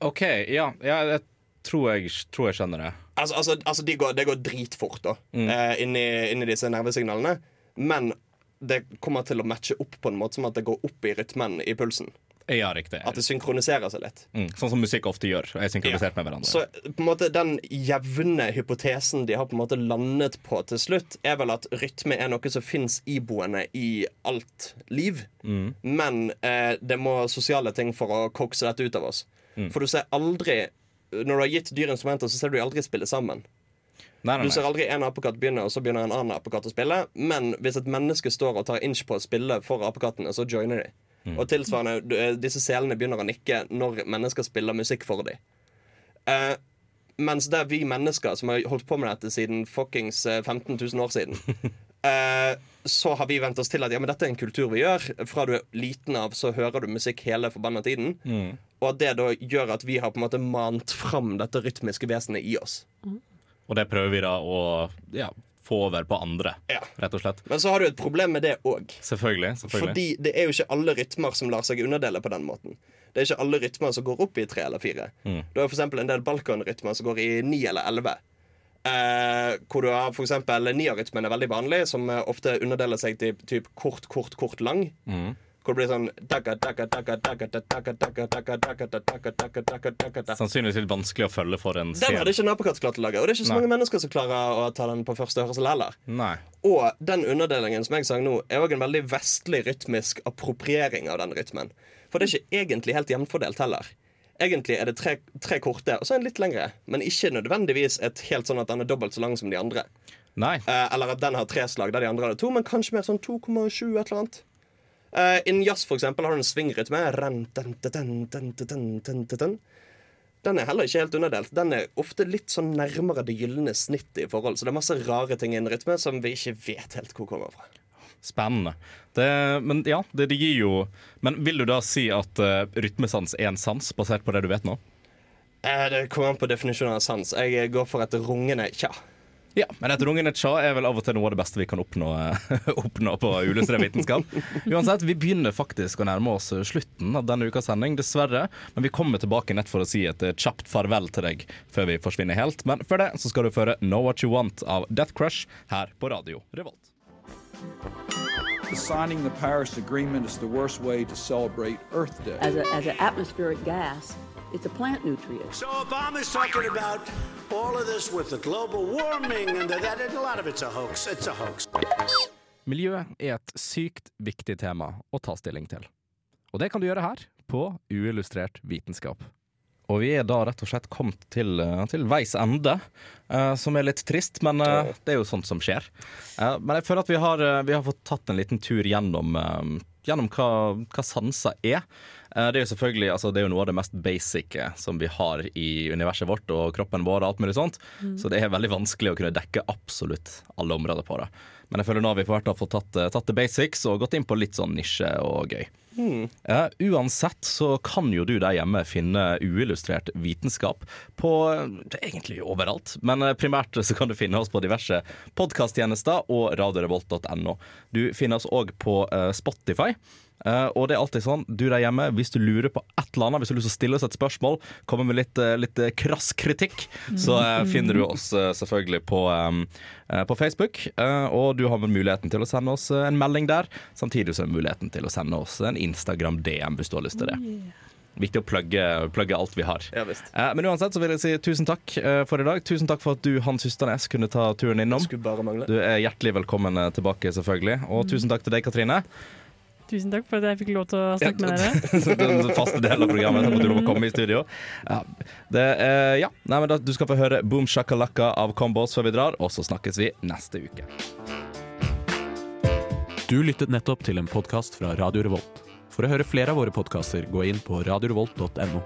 B: OK, ja. ja jeg tror jeg, tror jeg skjønner det.
C: Altså, altså, altså det går, Det går dritfort da
B: Mm.
C: eh, inni, inni disse nervesignalene. Men det kommer til å matche opp på en måte som at det går opp i rytmen i pulsen.
B: Ja, riktig.
C: At det synkroniserer seg litt.
B: Mm. Sånn som musikk ofte gjør. Er synkronisert med hverandre.
C: Så på en måte den jevne hypotesen de har på en måte landet på til slutt, er vel at rytme er noe som fins iboende i alt liv.
B: Mm.
C: Men eh, det må sosiale ting for å kokse dette ut av oss.
B: Mm.
C: For du ser aldri Når du har gitt dyr instrumenter, så ser du aldri spille sammen.
B: Nei, nei,
C: Du ser aldri en apekatt begynne, og så begynner en annen apekatt å spille. Men hvis et menneske står og tar inch på å spille for apekattene, så joiner de.
B: Mm.
C: Og tilsvarende, du- eh, disse selene begynner å nikke når mennesker spiller musikk for dem. Uh, mens det er vi mennesker som har holdt på med dette siden fuckings eh, 15 000 år siden, uh, så har vi vent oss til at ja, men dette er en kultur vi gjør. Fra du er liten av, så hører du musikk hele forbanna tiden.
B: Mm.
C: Og at det da gjør at vi har på en måte mant fram dette rytmiske vesenet i oss.
B: Og det prøver vi da å ja, få over på andre, Ja. rett og slett.
C: Men så har du et problem med det òg.
B: Selvfølgelig. selvfølgelig.
C: Fordi det er jo ikke alle rytmer som lar seg underdele på den måten. Det er ikke alle rytmer som går opp i tre eller fire.
B: Mm.
C: Du har eksempel en del balkanrytmer som går i ni eller elleve. Eh, hvor du har for eksempel niarytmen er veldig vanlig, som eh, ofte underdeler seg til typ kort, kort, kort, lang.
B: Mm.
C: Hvor det blir sånn
B: Sannsynligvis litt vanskelig å følge for en seer.
C: Den hadde ikke Napakat klart. Og det er ikke så mange mennesker som klarer å ta den på første hørsel heller.
B: Nei.
C: Og den underdelingen som jeg sang nå, er òg en veldig vestlig rytmisk appropriering av den rytmen. For det er ikke egentlig helt jevnfordelt heller. Egentlig er det tre, tre korte og så en litt lengre, men ikke nødvendigvis et helt sånn at den er dobbelt så lang som de andre.
B: Nei.
C: Eh, eller at den har tre slag der de andre hadde to, men kanskje mer sånn 2,7 et eller annet. Eh, uh, innen jazz for eksempel, har du en svingrytme. Den er heller ikke helt underdelt. Den er ofte litt sånn nærmere det gylne snittet i forhold. Så det er masse rare ting i en rytme som vi ikke vet helt hvor kommer fra.
B: Spennende. Det, men ja, det gir jo Men vil du da si at uh, rytmesans er en sans, basert på det du vet nå?
C: Uh, det kommer an på definisjonen av sans. Jeg går for et rungende tja.
B: Ja, men et rungende tja er vel av og til noe av det beste vi kan oppnå, oppnå på Uillustrert vitenskap. Uansett, vi begynner faktisk å nærme oss slutten av denne ukas sending, dessverre. Men vi kommer tilbake nett for å si et kjapt farvel til deg før vi forsvinner helt. Men før det så skal du føre Know What You Want av Death Crush her på Radio Revolt.
L: Signing the Paris Agreement is the worst way to celebrate Earth Day.
M: As, a, as an atmospheric gas, it's a plant nutrient.
N: So Obama's talking about all of this with the global warming and that, and a lot of it's a hoax. It's a hoax.
B: Miljø er et sykt viktig tema å ta stilling til. Og det kan du gjøre her, på Uillustrert vitenskap. Og vi er da rett og slett kommet til, eh, til veis ende, uh, som er litt trist, men uh, det er jo sånt som skjer. Uh, men jeg føler at vi har, vi har, fått tatt en liten tur gjennom, gjennom hva, hva sanser er. Det er jo selvfølgelig altså, det er jo noe av det mest basic som vi har i universet vårt og kroppen vår. og alt mulig sånt, mm. Så det er veldig vanskelig å kunne dekke absolutt alle områder på det. Men jeg føler nå har vi på hvert fall fått tatt, tatt the basics og gått inn på litt sånn nisje og gøy. Mm. Uh, uansett så kan jo du der hjemme finne uillustrert vitenskap på uh, egentlig overalt. Men uh, primært så kan du finne oss på diverse podkasttjenester og radiorevolt.no. Du finner oss òg på Spotify. Uh, og det er alltid sånn, du der hjemme, hvis du lurer på et eller annet, hvis du har lyst til å stille oss et spørsmål, komme med litt, uh, litt uh, krass kritikk, så finner du oss selvfølgelig på, um, på Facebook. og du har med muligheten til å sende oss en melding der, samtidig som muligheten til å sende oss en Instagram-DM hvis du har lyst til det. Viktig å plugge, plugge alt vi har.
C: Ja,
B: eh, men uansett så vil jeg si tusen takk eh, for i dag. Tusen takk for at du, Hans Hystanes, kunne ta turen innom. Du er hjertelig velkommen tilbake, selvfølgelig. Og mm. tusen takk til deg, Katrine.
A: Tusen takk for at jeg fikk lov til å snakke med dere.
B: Den faste delen av programmet. Så måtte du komme i studio. Ja, det, eh, ja. Nei, da, du skal få høre Boom Shakalaka av Combos før vi drar, og så snakkes vi neste uke.
O: Du lyttet nettopp til en podkast fra Radio Revolt. For å høre flere av våre podkaster, gå inn på radiorevolt.no.